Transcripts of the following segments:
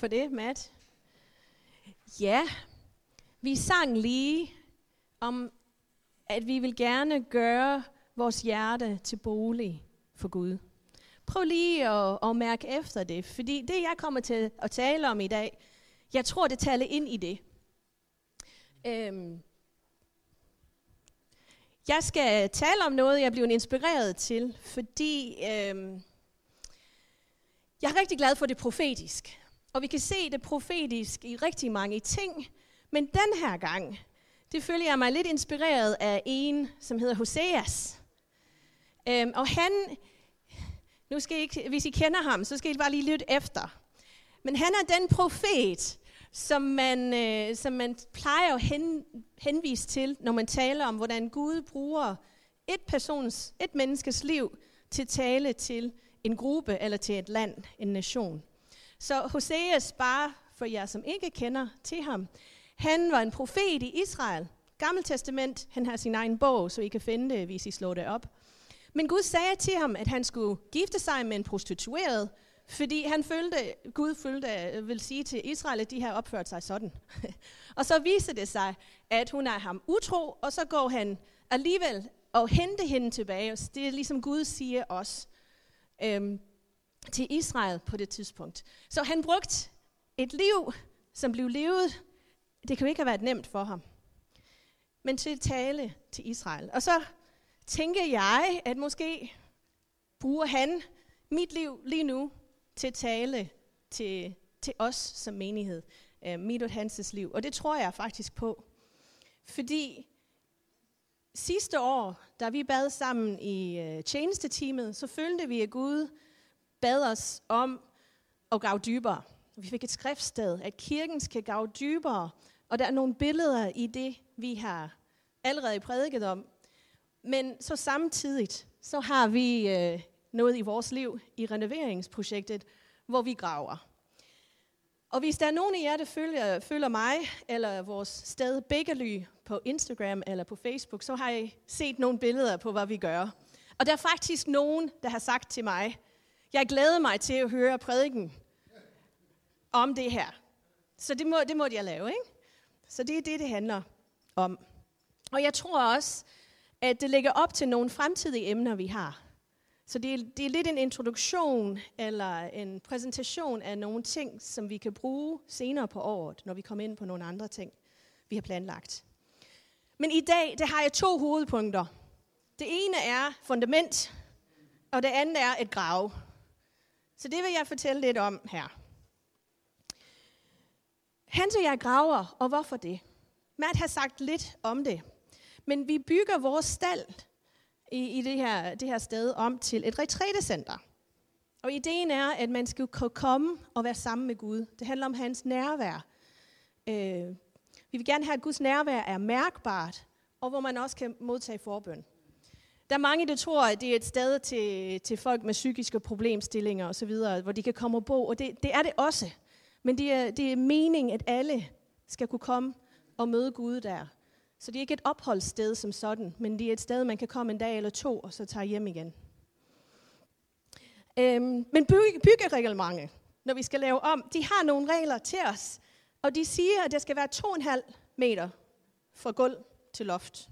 for det, Matt. Ja, vi sang lige om, at vi vil gerne gøre vores hjerte til bolig for Gud. Prøv lige at, at mærke efter det, fordi det, jeg kommer til at tale om i dag, jeg tror, det taler ind i det. Øhm, jeg skal tale om noget, jeg blev inspireret til, fordi øhm, jeg er rigtig glad for det profetisk. Og vi kan se det profetisk i rigtig mange ting. Men den her gang, det følger jeg mig lidt inspireret af en, som hedder Hoseas. Øhm, og han, nu skal I ikke, hvis I kender ham, så skal I bare lige lytte efter. Men han er den profet, som man, øh, som man plejer at hen, henvise til, når man taler om, hvordan Gud bruger et, persons, et menneskes liv til at tale til en gruppe eller til et land, en nation. Så Hoseas, bare for jer, som ikke kender til ham, han var en profet i Israel. Gammel testament, han har sin egen bog, så I kan finde det, hvis I slår det op. Men Gud sagde til ham, at han skulle gifte sig med en prostitueret, fordi han følte, Gud følte, øh, vil sige til Israel, at de har opført sig sådan. og så viser det sig, at hun er ham utro, og så går han alligevel og henter hende tilbage. Det er ligesom Gud siger os. Øhm, til Israel på det tidspunkt. Så han brugte et liv, som blev levet, det kan jo ikke have været nemt for ham, men til at tale til Israel. Og så tænker jeg, at måske bruger han mit liv lige nu til at tale til, til os som menighed. Øh, mit og Hanses liv. Og det tror jeg faktisk på. Fordi sidste år, da vi bad sammen i øh, tjenesteteamet, så følte vi, at Gud bad os om at grave dybere. Vi fik et skriftsted, at kirken skal grave dybere, og der er nogle billeder i det, vi har allerede prædiket om. Men så samtidig, så har vi øh, noget i vores liv i renoveringsprojektet, hvor vi graver. Og hvis der er nogen af jer, der følger, følger mig, eller vores sted Bækkerly på Instagram eller på Facebook, så har I set nogle billeder på, hvad vi gør. Og der er faktisk nogen, der har sagt til mig, jeg glædede mig til at høre prædiken om det her. Så det må, det må jeg lave, ikke? Så det er det, det handler om. Og jeg tror også, at det lægger op til nogle fremtidige emner, vi har. Så det er, det er lidt en introduktion eller en præsentation af nogle ting, som vi kan bruge senere på året, når vi kommer ind på nogle andre ting, vi har planlagt. Men i dag, det har jeg to hovedpunkter. Det ene er fundament, og det andet er et grav. Så det vil jeg fortælle lidt om her. Hans og jeg graver, og hvorfor det? Matt har sagt lidt om det. Men vi bygger vores stald i, i det, her, det her sted om til et retrætecenter. Og ideen er, at man skal kunne komme og være sammen med Gud. Det handler om hans nærvær. Øh, vi vil gerne have, at Guds nærvær er mærkbart, og hvor man også kan modtage forbøn. Der er mange, der tror, at det er et sted til, til folk med psykiske problemstillinger osv., hvor de kan komme og bo, og det, det er det også. Men det er, det er meningen, at alle skal kunne komme og møde Gud der. Så det er ikke et opholdssted som sådan, men det er et sted, man kan komme en dag eller to, og så tage hjem igen. Øhm, men bygge, byggereglementet, når vi skal lave om, de har nogle regler til os, og de siger, at det skal være 2,5 meter fra gulv til loft.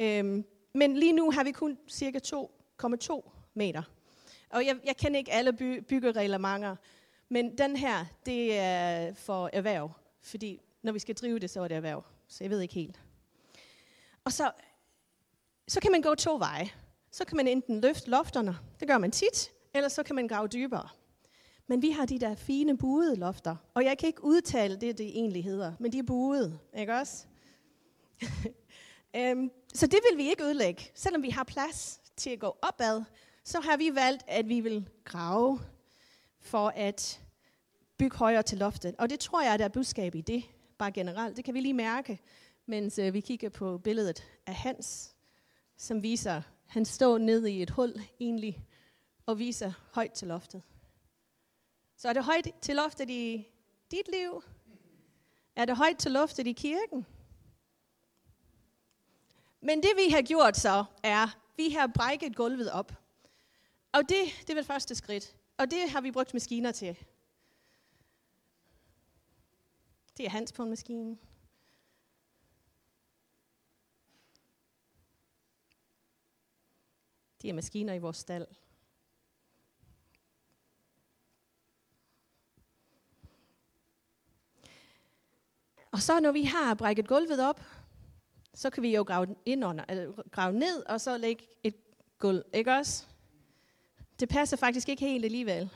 Øhm, men lige nu har vi kun cirka 2,2 meter. Og jeg, jeg kender ikke alle by, byggereglementer, men den her, det er for erhverv. Fordi når vi skal drive det, så er det erhverv. Så jeg ved ikke helt. Og så, så kan man gå to veje. Så kan man enten løfte lofterne, det gør man tit, eller så kan man grave dybere. Men vi har de der fine buede lofter, og jeg kan ikke udtale det, det egentlig hedder, men de er buede, ikke også? øhm, så det vil vi ikke ødelægge. Selvom vi har plads til at gå opad, så har vi valgt, at vi vil grave for at bygge højere til loftet. Og det tror jeg, der er budskab i det, bare generelt. Det kan vi lige mærke, mens øh, vi kigger på billedet af Hans, som viser, han står nede i et hul egentlig, og viser højt til loftet. Så er det højt til loftet i dit liv? Er det højt til loftet i kirken? Men det vi har gjort så, er, vi har brækket gulvet op. Og det, det var det første skridt. Og det har vi brugt maskiner til. Det er Hans på en maskine. Det er maskiner i vores stald. Og så når vi har brækket gulvet op, så kan vi jo grave, ind under, altså grave ned og så lægge et gulv, ikke også? Det passer faktisk ikke helt alligevel.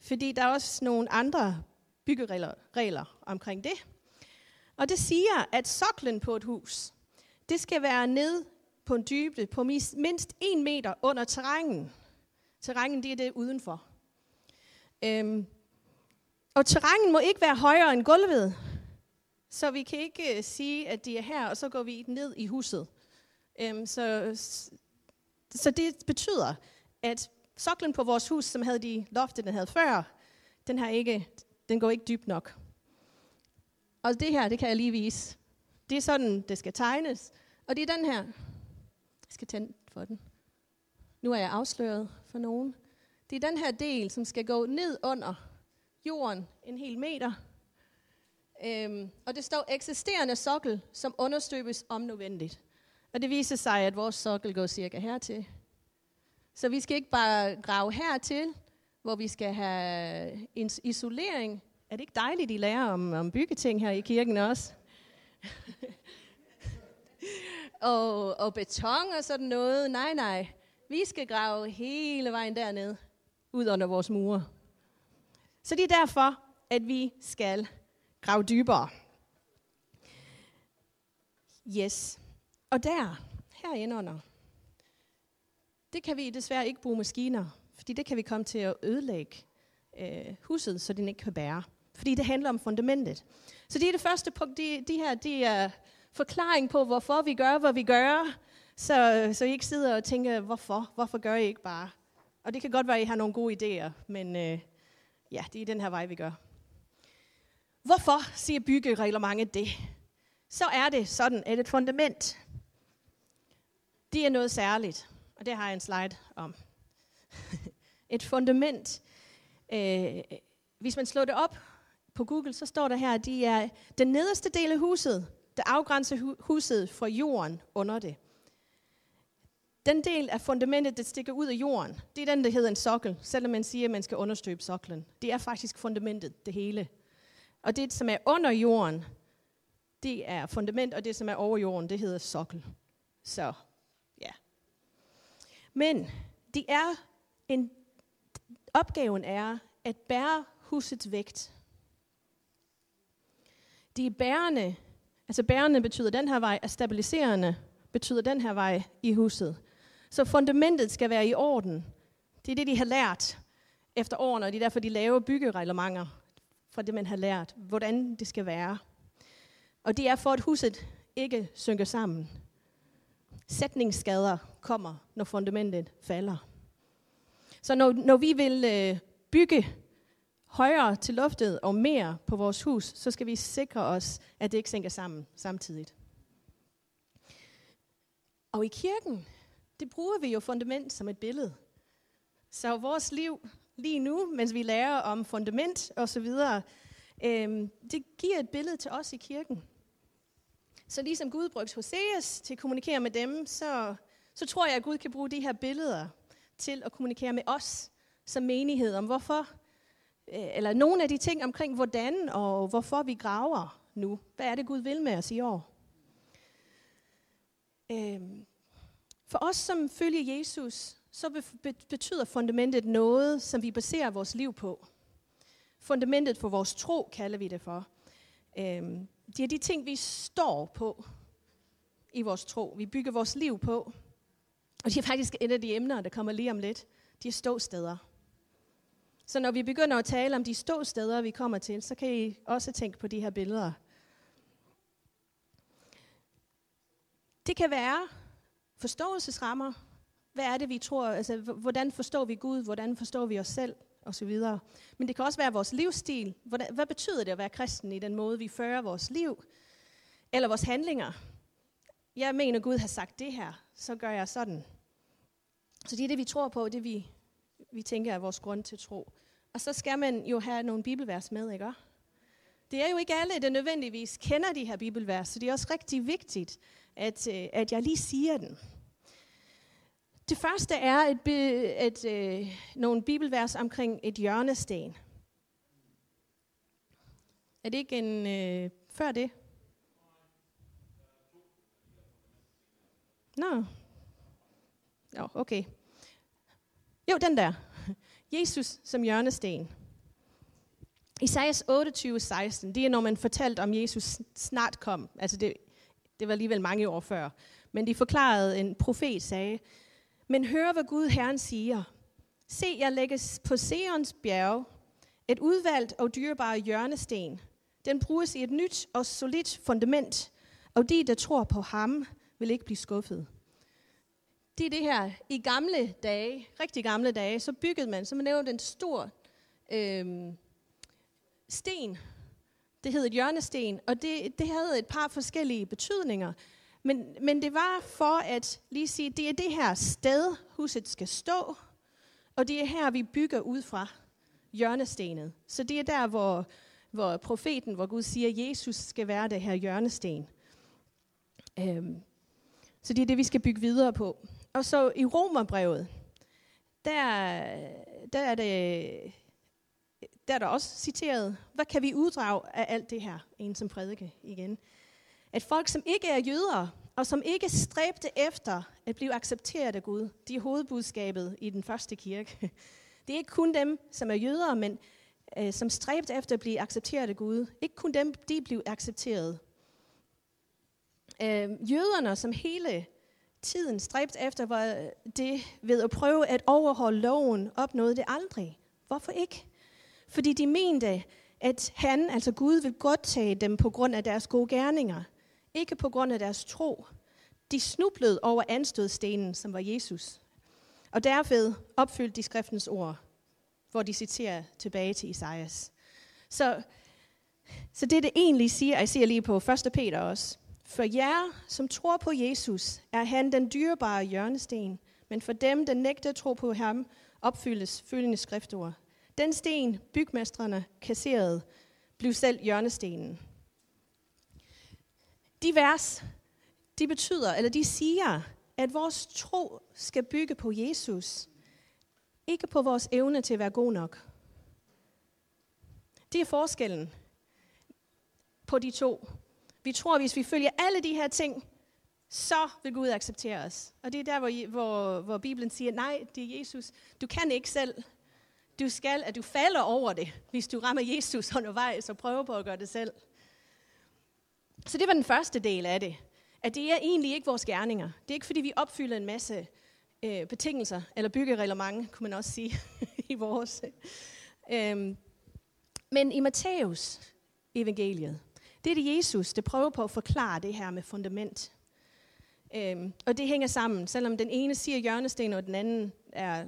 Fordi der er også nogle andre byggeregler regler omkring det. Og det siger, at soklen på et hus, det skal være ned på en dybde på mindst 1 meter under terrænen. Terrænen, det er det udenfor. Øhm, og terrænen må ikke være højere end gulvet. Så vi kan ikke uh, sige, at de er her, og så går vi ned i huset. Øhm, så, så det betyder, at soklen på vores hus, som havde de loftet, den havde før, den, har ikke, den går ikke dybt nok. Og det her, det kan jeg lige vise. Det er sådan, det skal tegnes. Og det er den her. Jeg skal tænde for den. Nu er jeg afsløret for nogen. Det er den her del, som skal gå ned under jorden en hel meter. Øhm, og det står eksisterende sokkel, som understøbes om nødvendigt. Og det viser sig, at vores sokkel går cirka hertil. Så vi skal ikke bare grave hertil, hvor vi skal have en isolering. Er det ikke dejligt, I lærer om, om byggeting her i kirken også? og, og beton og sådan noget. Nej, nej. Vi skal grave hele vejen derned, ud under vores mure. Så det er derfor, at vi skal grave dybere. Yes. Og der, herinde under, det kan vi desværre ikke bruge maskiner, fordi det kan vi komme til at ødelægge øh, huset, så den ikke kan bære. Fordi det handler om fundamentet. Så det er det første punkt, de, de her de er forklaring på, hvorfor vi gør, hvad vi gør, så, så I ikke sidder og tænker, hvorfor? Hvorfor gør I ikke bare? Og det kan godt være, at I har nogle gode idéer, men øh, ja, det er den her vej, vi gør. Hvorfor siger byggereglementet det? Så er det sådan, at et fundament, det er noget særligt. Og det har jeg en slide om. et fundament, øh, hvis man slår det op på Google, så står der her, at de er den nederste del af huset, der afgrænser huset fra jorden under det. Den del af fundamentet, der stikker ud af jorden, det er den, der hedder en sokkel, selvom man siger, at man skal understøbe soklen. Det er faktisk fundamentet, det hele. Og det, som er under jorden, det er fundament, og det, som er over jorden, det hedder sokkel. Så, ja. Men det er en, opgaven er at bære husets vægt. De bærende, altså bærende betyder den her vej, og stabiliserende betyder den her vej i huset. Så fundamentet skal være i orden. Det er det, de har lært efter årene, og det er derfor, de laver byggereglementer fra det, man har lært, hvordan det skal være. Og det er for, at huset ikke synker sammen. Sætningsskader kommer, når fundamentet falder. Så når, når vi vil øh, bygge højere til loftet og mere på vores hus, så skal vi sikre os, at det ikke sænker sammen samtidig. Og i kirken, det bruger vi jo fundament som et billede. Så vores liv lige nu, mens vi lærer om fundament og så videre, øhm, det giver et billede til os i kirken. Så ligesom Gud brugte Hoseas til at kommunikere med dem, så, så tror jeg, at Gud kan bruge de her billeder til at kommunikere med os som menighed om hvorfor, øh, eller nogle af de ting omkring hvordan og hvorfor vi graver nu. Hvad er det, Gud vil med os i år? Øhm, for os, som følger Jesus, så betyder fundamentet noget, som vi baserer vores liv på. Fundamentet for vores tro, kalder vi det for. Øhm, det er de ting, vi står på i vores tro. Vi bygger vores liv på. Og det er faktisk et af de emner, der kommer lige om lidt, de er ståsteder. Så når vi begynder at tale om de ståsteder, vi kommer til, så kan I også tænke på de her billeder. Det kan være forståelsesrammer. Hvad er det, vi tror? Altså, hvordan forstår vi Gud? Hvordan forstår vi os selv? Og så videre. Men det kan også være vores livsstil. Hvordan, hvad betyder det at være kristen i den måde, vi fører vores liv? Eller vores handlinger? Jeg mener, Gud har sagt det her, så gør jeg sådan. Så det er det, vi tror på, det vi, vi tænker er vores grund til tro. Og så skal man jo have nogle bibelvers med, ikke? Det er jo ikke alle, der nødvendigvis kender de her bibelvers, så det er også rigtig vigtigt, at, øh, at jeg lige siger den. Det første er et, et, et, øh, nogle bibelvers omkring et hjørnesten. Er det ikke en øh, før det? Nå. Jo, okay. Jo, den der. Jesus som hjørnesten. Isaias 28, 16, det er når man fortalt om Jesus snart kom. Altså det, det var alligevel mange år før. Men de forklarede, en profet sagde, men hør, hvad Gud Herren siger. Se, jeg lægges på Seons bjerg, et udvalgt og dyrebare hjørnesten. Den bruges i et nyt og solidt fundament, og de, der tror på ham, vil ikke blive skuffet. Det er det her, i gamle dage, rigtig gamle dage, så byggede man, som man nævnte, en stor øh, sten. Det hed et hjørnesten, og det, det havde et par forskellige betydninger. Men, men det var for at lige sige, det er det her sted, huset skal stå, og det er her, vi bygger ud fra hjørnestenet. Så det er der, hvor, hvor profeten, hvor Gud siger, at Jesus skal være det her hjørnesten. Øhm, så det er det, vi skal bygge videre på. Og så i Romerbrevet, der, der, er det, der er der også citeret, hvad kan vi uddrage af alt det her, en som prædike igen at folk, som ikke er jøder, og som ikke stræbte efter at blive accepteret af Gud, de er hovedbudskabet i den første kirke. Det er ikke kun dem, som er jøder, men øh, som stræbte efter at blive accepteret af Gud. Ikke kun dem, de blev accepteret. Øh, jøderne, som hele tiden stræbte efter, var det ved at prøve at overholde loven, opnåede det aldrig. Hvorfor ikke? Fordi de mente, at han, altså Gud, vil godt tage dem på grund af deres gode gerninger. Ikke på grund af deres tro. De snublede over anstødstenen, som var Jesus. Og derved opfyldte de skriftens ord, hvor de citerer tilbage til Isaias. Så, så det, det egentlig siger, jeg siger lige på 1. Peter også, for jer, som tror på Jesus, er han den dyrebare hjørnesten, men for dem, der nægter at tro på ham, opfyldes følgende skriftord. Den sten, bygmestrene kasserede, blev selv hjørnestenen. De vers, de betyder, eller de siger, at vores tro skal bygge på Jesus, ikke på vores evne til at være god nok. Det er forskellen på de to. Vi tror, at hvis vi følger alle de her ting, så vil Gud acceptere os. Og det er der, hvor, hvor, hvor Bibelen siger, nej, det er Jesus. Du kan ikke selv. Du skal, at du falder over det, hvis du rammer Jesus undervejs og prøver på at gøre det selv. Så det var den første del af det. At det er egentlig ikke vores gerninger. Det er ikke, fordi vi opfylder en masse øh, betingelser, eller byggereglement, kunne man også sige, i vores. Øh, øhm, men i Matthæus evangeliet, det er det Jesus, der prøver på at forklare det her med fundament. Øhm, og det hænger sammen, selvom den ene siger hjørnesten, og den anden er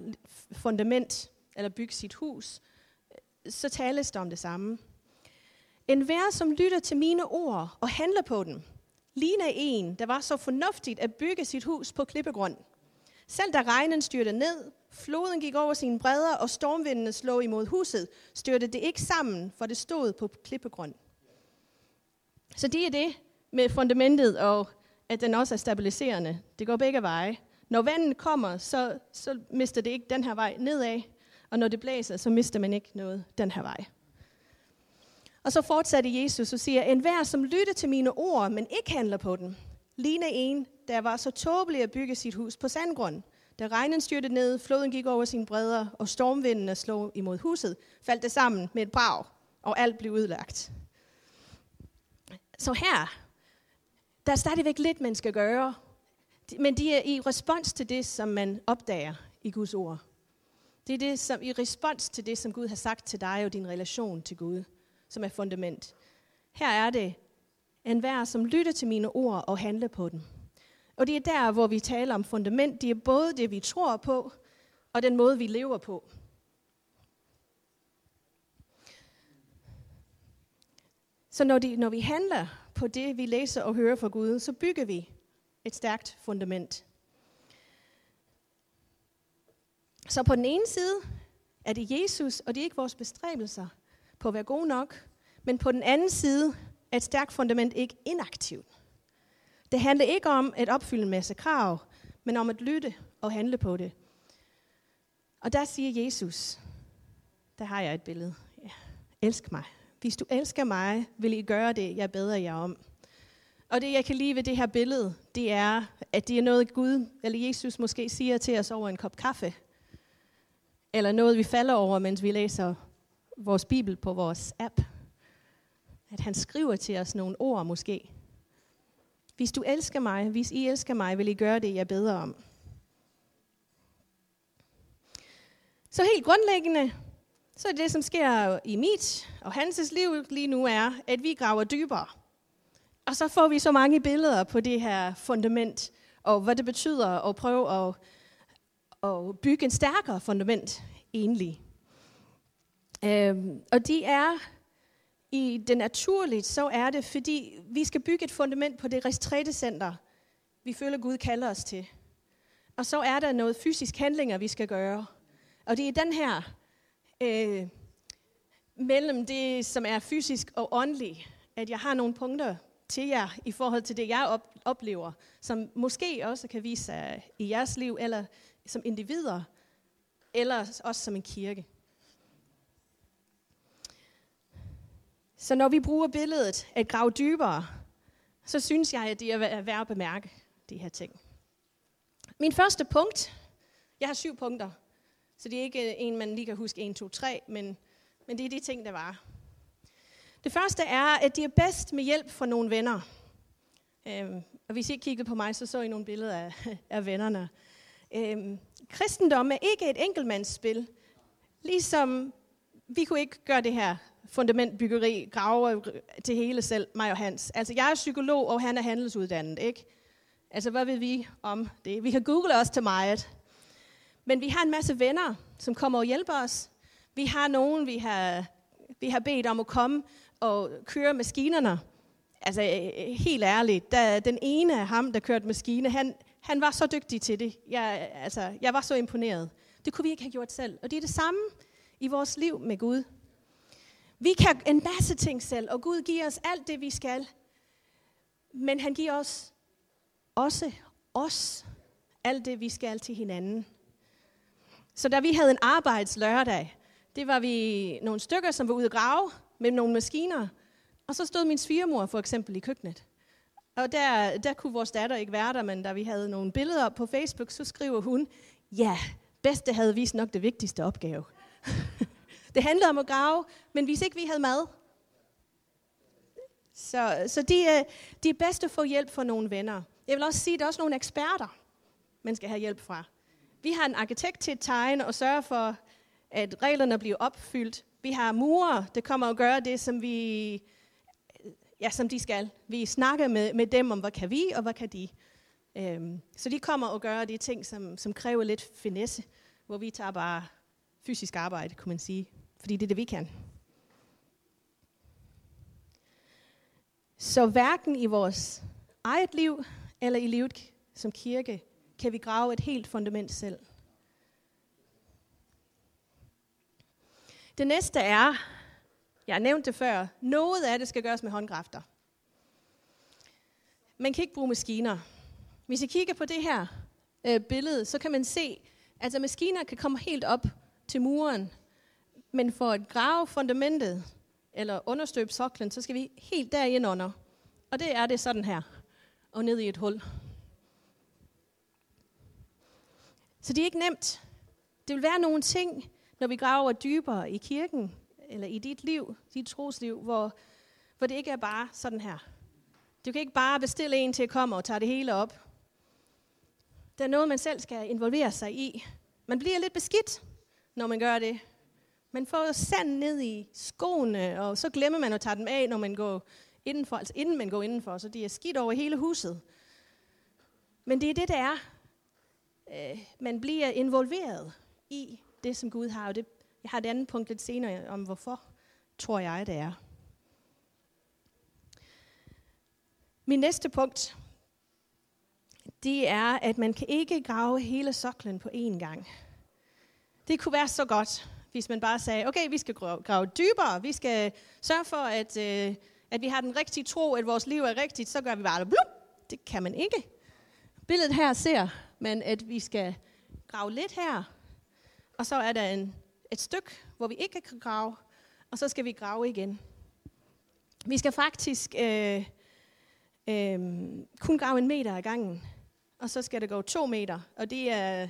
fundament, eller bygge sit hus, så tales der om det samme. En vær, som lytter til mine ord og handler på dem, ligner en, der var så fornuftigt at bygge sit hus på klippegrund. Selv da regnen styrte ned, floden gik over sine bredder, og stormvindene slog imod huset, styrte det ikke sammen, for det stod på klippegrund. Så det er det med fundamentet, og at den også er stabiliserende. Det går begge veje. Når vandet kommer, så, så mister det ikke den her vej nedad, og når det blæser, så mister man ikke noget den her vej. Og så fortsatte Jesus og siger, en hver, som lytter til mine ord, men ikke handler på dem, ligner en, der var så tåbelig at bygge sit hus på sandgrund. Da regnen styrte ned, floden gik over sine bredder, og stormvindene slog imod huset, faldt det sammen med et brag, og alt blev udlagt. Så her, der er stadigvæk lidt, man skal gøre, men de er i respons til det, som man opdager i Guds ord. Det er det, som i respons til det, som Gud har sagt til dig og din relation til Gud, som er fundament. Her er det en hver, som lytter til mine ord og handler på dem. Og det er der, hvor vi taler om fundament. Det er både det, vi tror på, og den måde, vi lever på. Så når, de, når vi handler på det, vi læser og hører fra Gud, så bygger vi et stærkt fundament. Så på den ene side er det Jesus, og det er ikke vores bestræbelser på at være gode nok, men på den anden side er et stærkt fundament ikke inaktivt. Det handler ikke om at opfylde en masse krav, men om at lytte og handle på det. Og der siger Jesus, der har jeg et billede. Ja, elsk mig. Hvis du elsker mig, vil I gøre det, jeg beder jer om. Og det, jeg kan lide ved det her billede, det er, at det er noget Gud, eller Jesus måske siger til os over en kop kaffe. Eller noget, vi falder over, mens vi læser vores Bibel på vores app. At han skriver til os nogle ord måske. Hvis du elsker mig, hvis I elsker mig, vil I gøre det, jeg beder om. Så helt grundlæggende, så er det, som sker i mit og hans liv lige nu, er, at vi graver dybere. Og så får vi så mange billeder på det her fundament, og hvad det betyder at prøve at, at bygge en stærkere fundament egentlig. Øhm, og de er i det naturligt, så er det, fordi vi skal bygge et fundament på det retrætecenter, vi føler Gud kalder os til. Og så er der noget fysisk handlinger, vi skal gøre. Og det er den her øh, mellem det, som er fysisk og åndelig, at jeg har nogle punkter til jer i forhold til det, jeg op, oplever, som måske også kan vise sig i jeres liv, eller som individer, eller også som en kirke. Så når vi bruger billedet at grave dybere, så synes jeg, at det er værd at bemærke de her ting. Min første punkt, jeg har syv punkter, så det er ikke øh, en, man lige kan huske 1, 2, 3, men, men det er de ting, der var. Det første er, at det er bedst med hjælp fra nogle venner. Øhm, og hvis I kiggede på mig, så så I nogle billeder af, af vennerne. Øhm, kristendom er ikke et enkeltmandsspil. Ligesom vi kunne ikke gøre det her fundamentbyggeri, grave øh, til hele selv, mig og Hans. Altså, jeg er psykolog, og han er handelsuddannet, ikke? Altså, hvad ved vi om det? Vi kan google os til meget. Men vi har en masse venner, som kommer og hjælper os. Vi har nogen, vi har, vi har bedt om at komme og køre maskinerne. Altså, øh, øh, helt ærligt, da den ene af ham, der kørte maskine, han, han var så dygtig til det. Jeg, altså, jeg var så imponeret. Det kunne vi ikke have gjort selv. Og det er det samme i vores liv med Gud. Vi kan en masse ting selv, og Gud giver os alt det, vi skal. Men han giver os også os alt det, vi skal til hinanden. Så da vi havde en arbejdslørdag, det var vi nogle stykker, som var ude at grave med nogle maskiner. Og så stod min svigermor for eksempel i køkkenet. Og der, der kunne vores datter ikke være der, men da vi havde nogle billeder på Facebook, så skriver hun, ja, bedste havde vist nok det vigtigste opgave. det handlede om at grave, men hvis ikke vi havde mad. Så, så de, øh, de er bedst at få hjælp fra nogle venner. Jeg vil også sige, at der er også nogle eksperter, man skal have hjælp fra. Vi har en arkitekt til at tegne og sørge for, at reglerne bliver opfyldt. Vi har murer, der kommer og gør det, som vi ja, som de skal. Vi snakker med, med dem om, hvad kan vi, og hvad kan de. Øhm, så de kommer og gør de ting, som, som kræver lidt finesse, hvor vi tager bare fysisk arbejde, kunne man sige. Fordi det er det, vi kan. Så hverken i vores eget liv, eller i livet som kirke, kan vi grave et helt fundament selv. Det næste er, jeg nævnte det før, noget af det skal gøres med håndkræfter. Man kan ikke bruge maskiner. Hvis I kigger på det her øh, billede, så kan man se, at altså maskiner kan komme helt op til muren, men for at grave fundamentet, eller understøbe soklen, så skal vi helt derind under. Og det er det sådan her, og ned i et hul. Så det er ikke nemt. Det vil være nogle ting, når vi graver dybere i kirken, eller i dit liv, dit trosliv, hvor, hvor det ikke er bare sådan her. Du kan ikke bare bestille en til at komme og tage det hele op. Der er noget, man selv skal involvere sig i. Man bliver lidt beskidt, når man gør det. Man får sand ned i skoene, og så glemmer man at tage dem af, når man går indenfor, altså inden man går indenfor, så de er skidt over hele huset. Men det er det, der er. Øh, man bliver involveret i det, som Gud har. Og det, jeg har et andet punkt lidt senere om, hvorfor tror jeg, det er. Min næste punkt, det er, at man kan ikke grave hele soklen på én gang. Det kunne være så godt, hvis man bare sagde, okay, vi skal grave dybere, vi skal sørge for, at, øh, at vi har den rigtige tro, at vores liv er rigtigt, så gør vi bare blum. Det kan man ikke. Billedet her ser man, at vi skal grave lidt her, og så er der en, et stykke, hvor vi ikke kan grave, og så skal vi grave igen. Vi skal faktisk øh, øh, kun grave en meter ad gangen, og så skal det gå to meter, og det er,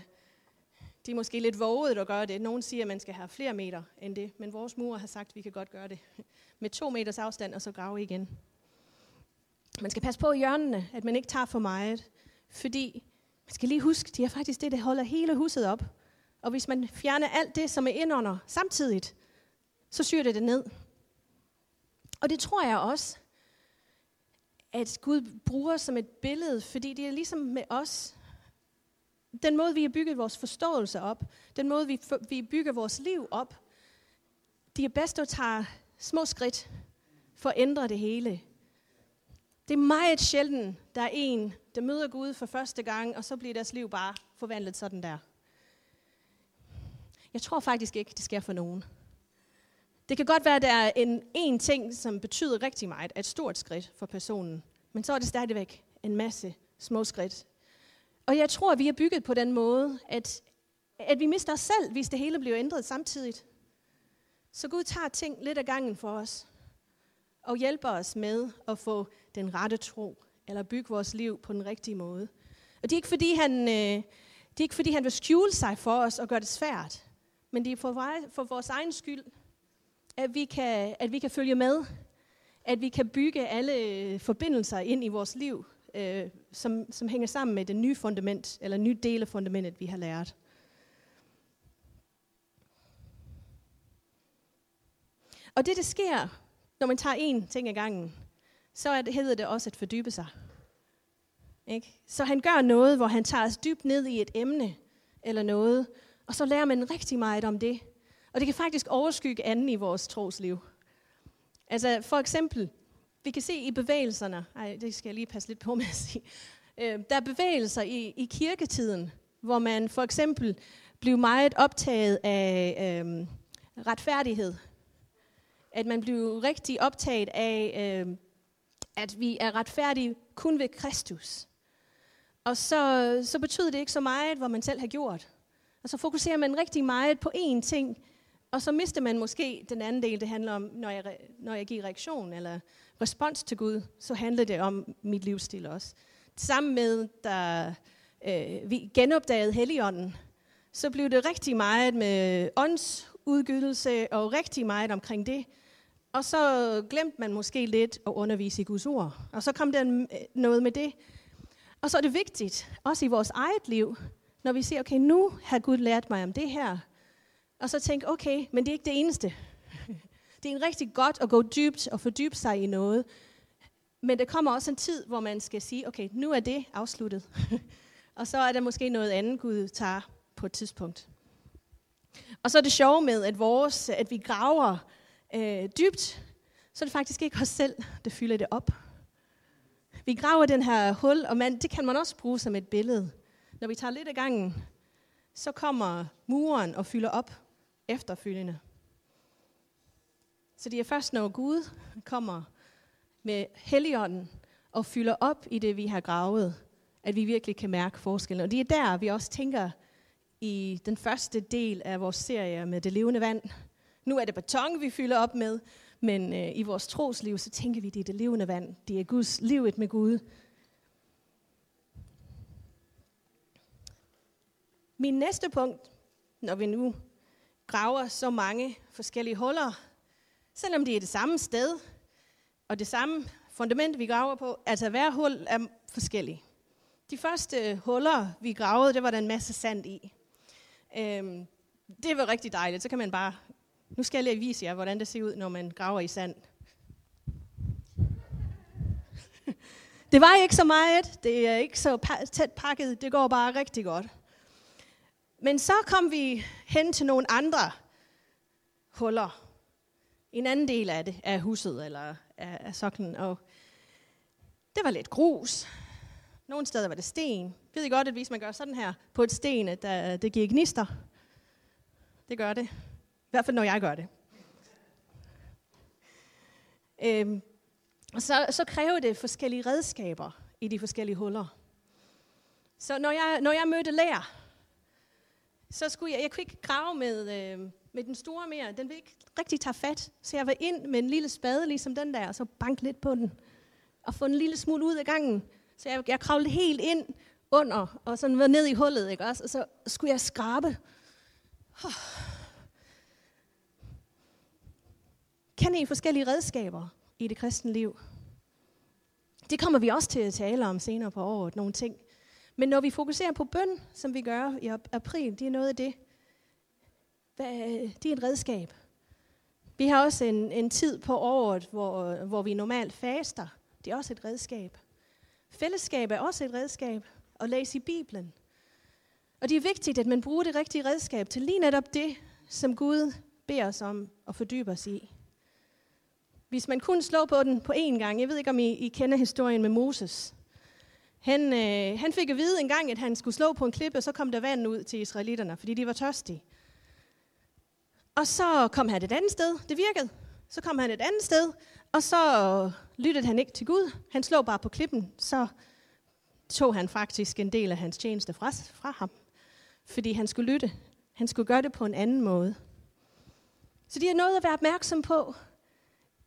det er måske lidt våget at gøre det. Nogen siger, at man skal have flere meter end det, men vores mur har sagt, at vi kan godt gøre det med to meters afstand, og så grave igen. Man skal passe på i hjørnene, at man ikke tager for meget, fordi man skal lige huske, det er faktisk det, der holder hele huset op. Og hvis man fjerner alt det, som er indunder samtidigt, så syr det det ned. Og det tror jeg også, at Gud bruger som et billede, fordi det er ligesom med os. Den måde, vi har bygget vores forståelse op, den måde, vi, vi bygger vores liv op, det er bedst at tage små skridt for at ændre det hele. Det er meget sjældent, der er en, der møder Gud for første gang, og så bliver deres liv bare forvandlet sådan der. Jeg tror faktisk ikke, det sker for nogen. Det kan godt være, at der er en, en ting, som betyder rigtig meget, et stort skridt for personen. Men så er det stadigvæk en masse små skridt. Og jeg tror, at vi er bygget på den måde, at, at vi mister os selv, hvis det hele bliver ændret samtidig. Så Gud tager ting lidt af gangen for os, og hjælper os med at få den rette tro, eller bygge vores liv på den rigtige måde. Og det er ikke fordi, han, øh, det er ikke fordi, han vil skjule sig for os og gøre det svært, men det er for, for vores egen skyld, at vi, kan, at vi kan følge med, at vi kan bygge alle forbindelser ind i vores liv, øh, som, som hænger sammen med det nye fundament, eller nye del af fundamentet, vi har lært. Og det, der sker, når man tager én ting ad gangen, så er det, hedder det også at fordybe sig. Ikke? Så han gør noget, hvor han tager os dybt ned i et emne eller noget, og så lærer man rigtig meget om det. Og det kan faktisk overskygge anden i vores trosliv. Altså for eksempel, vi kan se i bevægelserne, ej, det skal jeg lige passe lidt på med at sige, øh, der er bevægelser i, i kirketiden, hvor man for eksempel blev meget optaget af øh, retfærdighed. At man blev rigtig optaget af, øh, at vi er retfærdige kun ved Kristus. Og så, så betyder det ikke så meget, hvad man selv har gjort. Og så fokuserer man rigtig meget på én ting, og så mister man måske den anden del, det handler om, når jeg, når jeg giver reaktion eller respons til Gud, så handlede det om mit livsstil også. Sammen med, da øh, vi genopdagede Helligånden, så blev det rigtig meget med åndsudgydelse og rigtig meget omkring det. Og så glemte man måske lidt at undervise i Guds ord. Og så kom der øh, noget med det. Og så er det vigtigt, også i vores eget liv, når vi siger, okay, nu har Gud lært mig om det her, og så tænke, okay, men det er ikke det eneste. Det er rigtig godt at gå dybt og fordybe sig i noget. Men der kommer også en tid, hvor man skal sige, okay, nu er det afsluttet. og så er der måske noget andet, Gud tager på et tidspunkt. Og så er det sjove med, at, vores, at vi graver øh, dybt, så er det faktisk ikke os selv, der fylder det op. Vi graver den her hul, og man, det kan man også bruge som et billede. Når vi tager lidt af gangen, så kommer muren og fylder op efterfølgende. Så det er først, når Gud kommer med Helligånden og fylder op i det, vi har gravet, at vi virkelig kan mærke forskellen. Og det er der, vi også tænker i den første del af vores serie med det levende vand. Nu er det beton, vi fylder op med, men øh, i vores trosliv, så tænker vi, det er det levende vand. Det er Guds livet med Gud. Min næste punkt, når vi nu graver så mange forskellige huller, selvom det er det samme sted, og det samme fundament, vi graver på, altså hver hul er forskellig. De første huller, vi gravede, det var der en masse sand i. Øhm, Det var rigtig dejligt. Så kan man bare... Nu skal jeg lige vise jer, hvordan det ser ud, når man graver i sand. Det var ikke så meget. Det er ikke så tæt pakket. Det går bare rigtig godt. Men så kom vi hen til nogle andre huller. En anden del af det, af huset, eller af, af soklen. Og det var lidt grus. Nogle steder var det sten. Ved I godt, at hvis man gør sådan her på et sten, at der, det giver gnister? Det gør det. I hvert fald, når jeg gør det. Øhm, så, så kræver det forskellige redskaber i de forskellige huller. Så når jeg, når jeg mødte lærer, så skulle jeg, jeg kunne ikke grave med, øh, med den store mere. Den ville ikke rigtig tage fat. Så jeg var ind med en lille spade, ligesom den der, og så banke lidt på den. Og få en lille smule ud af gangen. Så jeg, jeg kravlede helt ind under, og sådan var ned i hullet, ikke også? Og så skulle jeg skrabe. Oh. Kan I forskellige redskaber i det kristne liv? Det kommer vi også til at tale om senere på året, nogle ting. Men når vi fokuserer på bøn, som vi gør i april, det er noget af det. Det er et redskab. Vi har også en, en tid på året, hvor, øh, hvor vi normalt faster. Det er også et redskab. Fællesskab er også et redskab. At læse i Bibelen. Og det er vigtigt, at man bruger det rigtige redskab til lige netop det, som Gud beder os om at fordybe os i. Hvis man kun slår på den på én gang, jeg ved ikke, om I, I kender historien med Moses. Han, øh, han fik at vide en gang, at han skulle slå på en klippe, og så kom der vand ud til israelitterne, fordi de var tørstige. Og så kom han et andet sted. Det virkede. Så kom han et andet sted, og så lyttede han ikke til Gud. Han slog bare på klippen. Så tog han faktisk en del af hans tjeneste fra, fra ham. Fordi han skulle lytte. Han skulle gøre det på en anden måde. Så det er noget at være opmærksom på,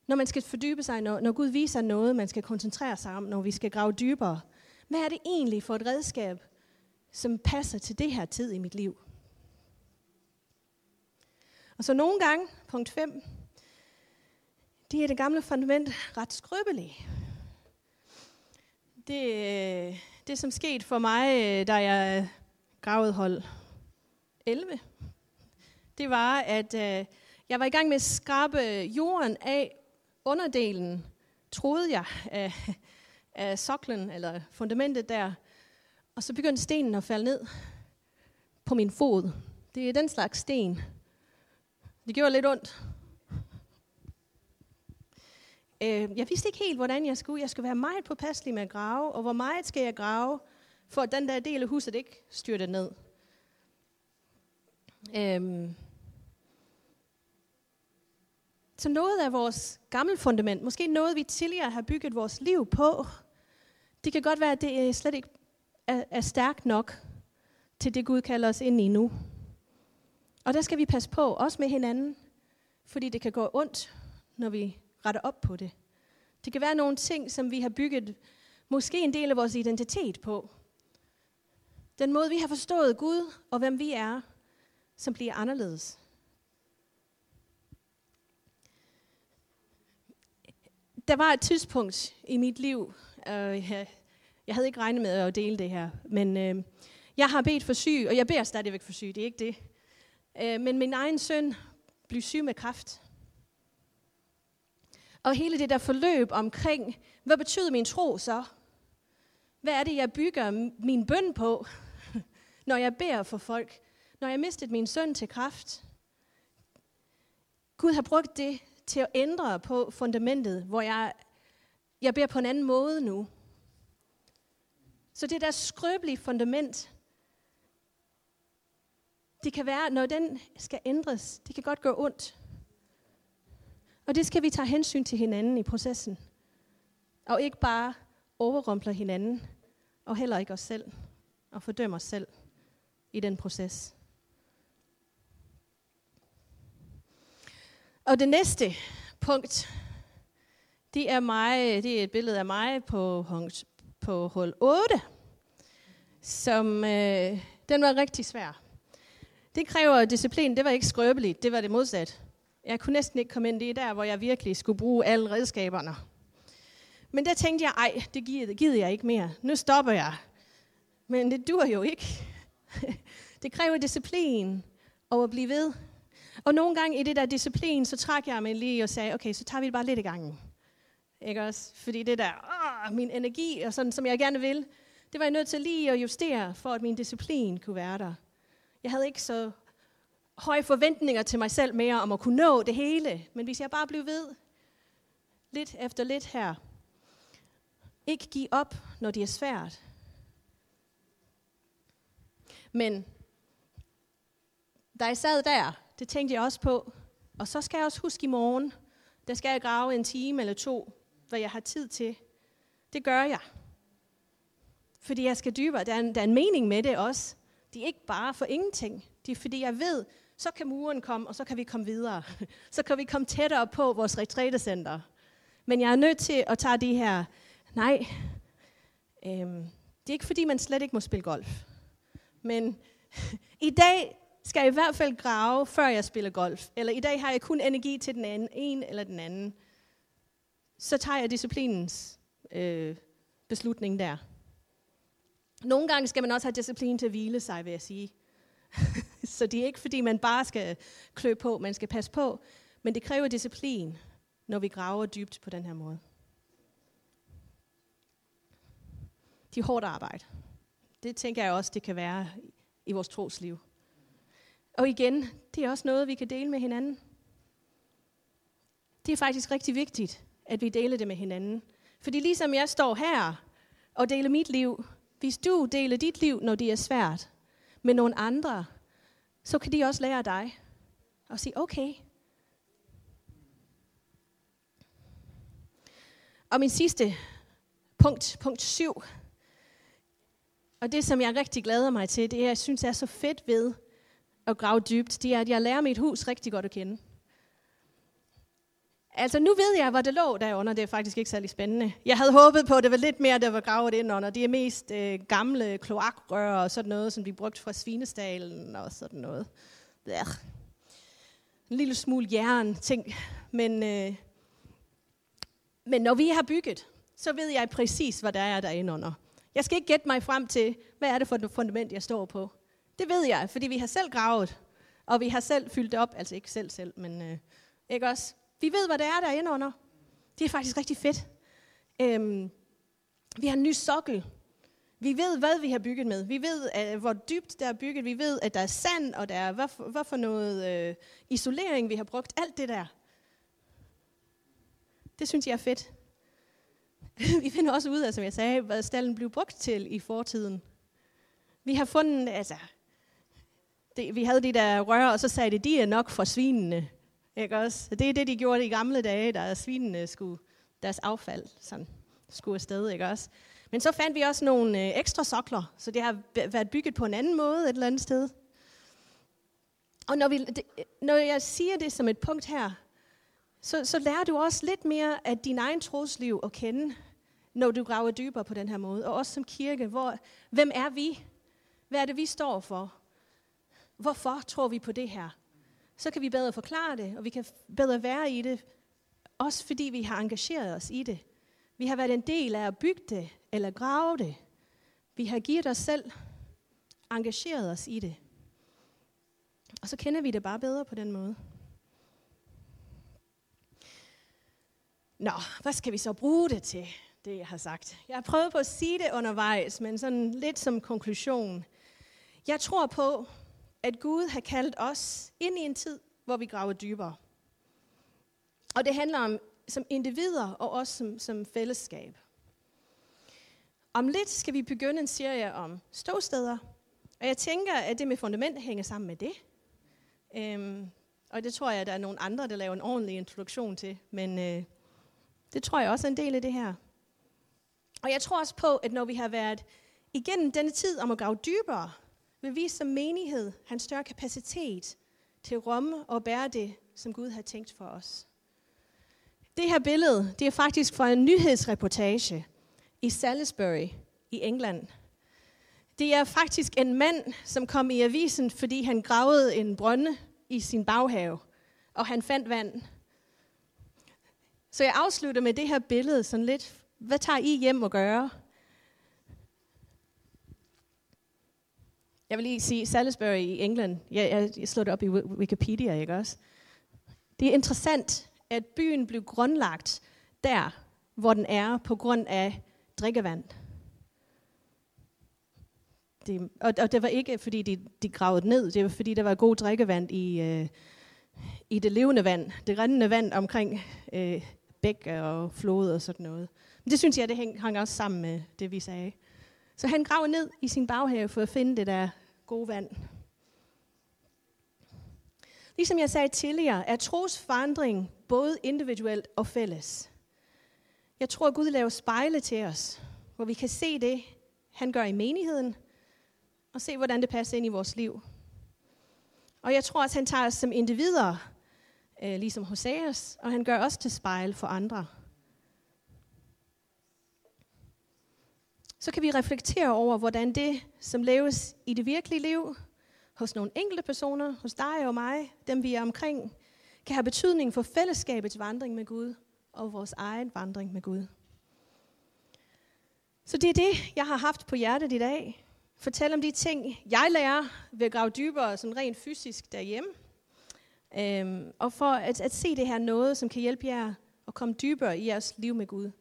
når man skal fordybe sig, når, når Gud viser noget, man skal koncentrere sig om, når vi skal grave dybere. Hvad er det egentlig for et redskab, som passer til det her tid i mit liv? Og så nogle gange, punkt 5, det er det gamle fundament ret skrøbeligt. Det, det som skete for mig, da jeg gravede hold 11, det var, at øh, jeg var i gang med at skrabe jorden af underdelen, troede jeg, af, af soklen, eller fundamentet der. Og så begyndte stenen at falde ned på min fod. Det er den slags sten. Det gjorde lidt ondt. Øh, jeg vidste ikke helt, hvordan jeg skulle. Jeg skulle være meget påpasselig med at grave, og hvor meget skal jeg grave, for at den der del af huset ikke styrte ned. Øh, Så noget af vores gamle fundament, måske noget vi tidligere har bygget vores liv på, det kan godt være, at det slet ikke er, er stærkt nok til det Gud kalder os ind i nu. Og der skal vi passe på, også med hinanden, fordi det kan gå ondt, når vi retter op på det. Det kan være nogle ting, som vi har bygget måske en del af vores identitet på. Den måde, vi har forstået Gud og hvem vi er, som bliver anderledes. Der var et tidspunkt i mit liv, øh, jeg havde ikke regnet med at dele det her, men øh, jeg har bedt for syg, og jeg beder stadigvæk for syg, det er ikke det. Øh, men min egen søn blev syg med kræft. Og hele det der forløb omkring, hvad betyder min tro så? Hvad er det, jeg bygger min bøn på, når jeg beder for folk? Når jeg mistet min søn til kraft? Gud har brugt det til at ændre på fundamentet, hvor jeg, jeg beder på en anden måde nu. Så det der skrøbelige fundament, det kan være, når den skal ændres, det kan godt gå ondt. Og det skal vi tage hensyn til hinanden i processen. Og ikke bare overrumple hinanden, og heller ikke os selv, og fordømme os selv i den proces. Og det næste punkt, det er, mig, det er et billede af mig på, på hul 8, som øh, den var rigtig svær. Det kræver disciplin. Det var ikke skrøbeligt, det var det modsat. Jeg kunne næsten ikke komme ind. Det der, hvor jeg virkelig skulle bruge alle redskaberne. Men der tænkte jeg, ej, det gider, gider jeg ikke mere. Nu stopper jeg. Men det dur jo ikke. det kræver disciplin og at blive ved. Og nogle gange i det der disciplin, så trak jeg mig lige og sagde, okay, så tager vi det bare lidt i gangen. Ikke også? Fordi det der, åh, min energi, og sådan, som jeg gerne vil, det var jeg nødt til lige at justere, for at min disciplin kunne være der. Jeg havde ikke så høje forventninger til mig selv mere om at kunne nå det hele. Men hvis jeg bare blev ved, lidt efter lidt her, ikke give op, når det er svært. Men da jeg sad der, det tænkte jeg også på. Og så skal jeg også huske i morgen, der skal jeg grave en time eller to, hvad jeg har tid til. Det gør jeg. Fordi jeg skal dybere. Der er en, der er en mening med det også. De er ikke bare for ingenting. Det er fordi, jeg ved, så kan muren komme, og så kan vi komme videre. Så kan vi komme tættere på vores retrætecenter. Men jeg er nødt til at tage de her, nej, øhm, det er ikke fordi, man slet ikke må spille golf. Men i dag skal jeg i hvert fald grave, før jeg spiller golf. Eller i dag har jeg kun energi til den anden, en eller den anden. Så tager jeg disciplinens øh, beslutning der. Nogle gange skal man også have disciplin til at hvile sig, vil jeg sige. Så det er ikke, fordi man bare skal klø på, man skal passe på. Men det kræver disciplin, når vi graver dybt på den her måde. De hårdt arbejde. Det tænker jeg også, det kan være i vores trosliv. Og igen, det er også noget, vi kan dele med hinanden. Det er faktisk rigtig vigtigt, at vi deler det med hinanden. Fordi ligesom jeg står her og deler mit liv, hvis du deler dit liv, når det er svært, med nogle andre, så kan de også lære dig og sige, okay. Og min sidste punkt, punkt 7, og det som jeg rigtig glæder mig til, det er, jeg synes er så fedt ved at grave dybt, det er, at jeg lærer mit hus rigtig godt at kende. Altså, nu ved jeg, hvor det lå derunder. Det er faktisk ikke særlig spændende. Jeg havde håbet på, at det var lidt mere, der var gravet ind under. Det er mest øh, gamle kloakrør og sådan noget, som vi brugte fra svinestalen og sådan noget. Ja. En lille smule jern ting. Men, øh, men når vi har bygget, så ved jeg præcis, hvad der er derinde under. Jeg skal ikke gætte mig frem til, hvad er det for et fundament, jeg står på. Det ved jeg, fordi vi har selv gravet, og vi har selv fyldt det op. Altså ikke selv selv, men øh, ikke også? Vi ved, hvad der er derinde under. Det er faktisk rigtig fedt. Øhm, vi har en ny sokkel. Vi ved, hvad vi har bygget med. Vi ved, øh, hvor dybt der er bygget. Vi ved, at der er sand, og der er, hvad for, hvad for noget øh, isolering, vi har brugt. Alt det der. Det synes jeg er fedt. vi finder også ud af, som jeg sagde, hvad stallen blev brugt til i fortiden. Vi har fundet, altså, det, vi havde de der rør, og så sagde det, de er nok for svinene. Ikke også? Det er det, de gjorde i gamle dage, da svinene skulle, deres affald sådan, skulle afsted. Ikke også? Men så fandt vi også nogle øh, ekstra sokler, så det har været bygget på en anden måde et eller andet sted. Og når, vi, det, når jeg siger det som et punkt her, så, så lærer du også lidt mere af din egen trosliv at kende, når du graver dybere på den her måde. Og også som kirke, hvor, hvem er vi? Hvad er det, vi står for? Hvorfor tror vi på det her? Så kan vi bedre forklare det, og vi kan bedre være i det, også fordi vi har engageret os i det. Vi har været en del af at bygge det, eller grave det. Vi har givet os selv, engageret os i det. Og så kender vi det bare bedre på den måde. Nå, hvad skal vi så bruge det til, det jeg har sagt? Jeg har prøvet på at sige det undervejs, men sådan lidt som konklusion. Jeg tror på, at Gud har kaldt os ind i en tid, hvor vi graver dybere. Og det handler om som individer og også som, som fællesskab. Om lidt skal vi begynde en serie om ståsteder, og jeg tænker, at det med fundament hænger sammen med det. Øhm, og det tror jeg, at der er nogle andre, der laver en ordentlig introduktion til, men øh, det tror jeg også er en del af det her. Og jeg tror også på, at når vi har været igennem denne tid om at grave dybere, men vi som menighed have en større kapacitet til at rumme og bære det, som Gud har tænkt for os. Det her billede, det er faktisk fra en nyhedsreportage i Salisbury i England. Det er faktisk en mand, som kom i avisen, fordi han gravede en brønde i sin baghave, og han fandt vand. Så jeg afslutter med det her billede sådan lidt, hvad tager I hjem og gøre? Jeg vil lige sige, Salisbury i England, jeg, jeg, jeg det op i Wikipedia, ikke også? Det er interessant, at byen blev grundlagt der, hvor den er, på grund af drikkevand. Det, og, og det var ikke, fordi de, de gravede ned, det var, fordi der var god drikkevand i, øh, i det levende vand, det rendende vand omkring øh, bæk og flod og sådan noget. Men det synes jeg, det hang, hang også sammen med det, vi sagde. Så han graver ned i sin baghave for at finde det der gode vand. Ligesom jeg sagde tidligere, er trosforandring både individuelt og fælles. Jeg tror, at Gud laver spejle til os, hvor vi kan se det, han gør i menigheden, og se, hvordan det passer ind i vores liv. Og jeg tror også, han tager os som individer, øh, ligesom Hoseas, og han gør os til spejl for andre. Så kan vi reflektere over, hvordan det, som leves i det virkelige liv, hos nogle enkelte personer, hos dig og mig, dem vi er omkring, kan have betydning for fællesskabets vandring med Gud og vores egen vandring med Gud. Så det er det, jeg har haft på hjertet i dag. Fortæl om de ting, jeg lærer ved at grave dybere sådan rent fysisk derhjemme. Øhm, og for at, at se det her noget, som kan hjælpe jer at komme dybere i jeres liv med Gud.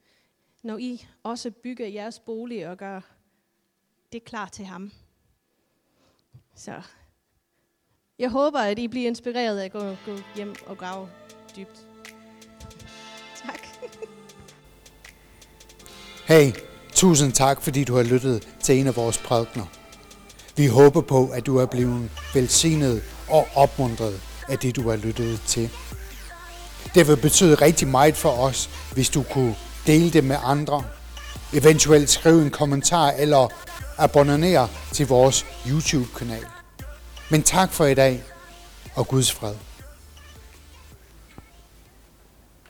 Når I også bygger jeres bolig og gør det klar til ham. Så jeg håber, at I bliver inspireret af at gå, gå hjem og grave dybt. Tak. Hey, tusind tak, fordi du har lyttet til en af vores prædikner. Vi håber på, at du er blevet velsignet og opmuntret af det, du har lyttet til. Det vil betyde rigtig meget for os, hvis du kunne dele det med andre. Eventuelt skrive en kommentar eller abonnere til vores YouTube-kanal. Men tak for i dag, og Guds fred.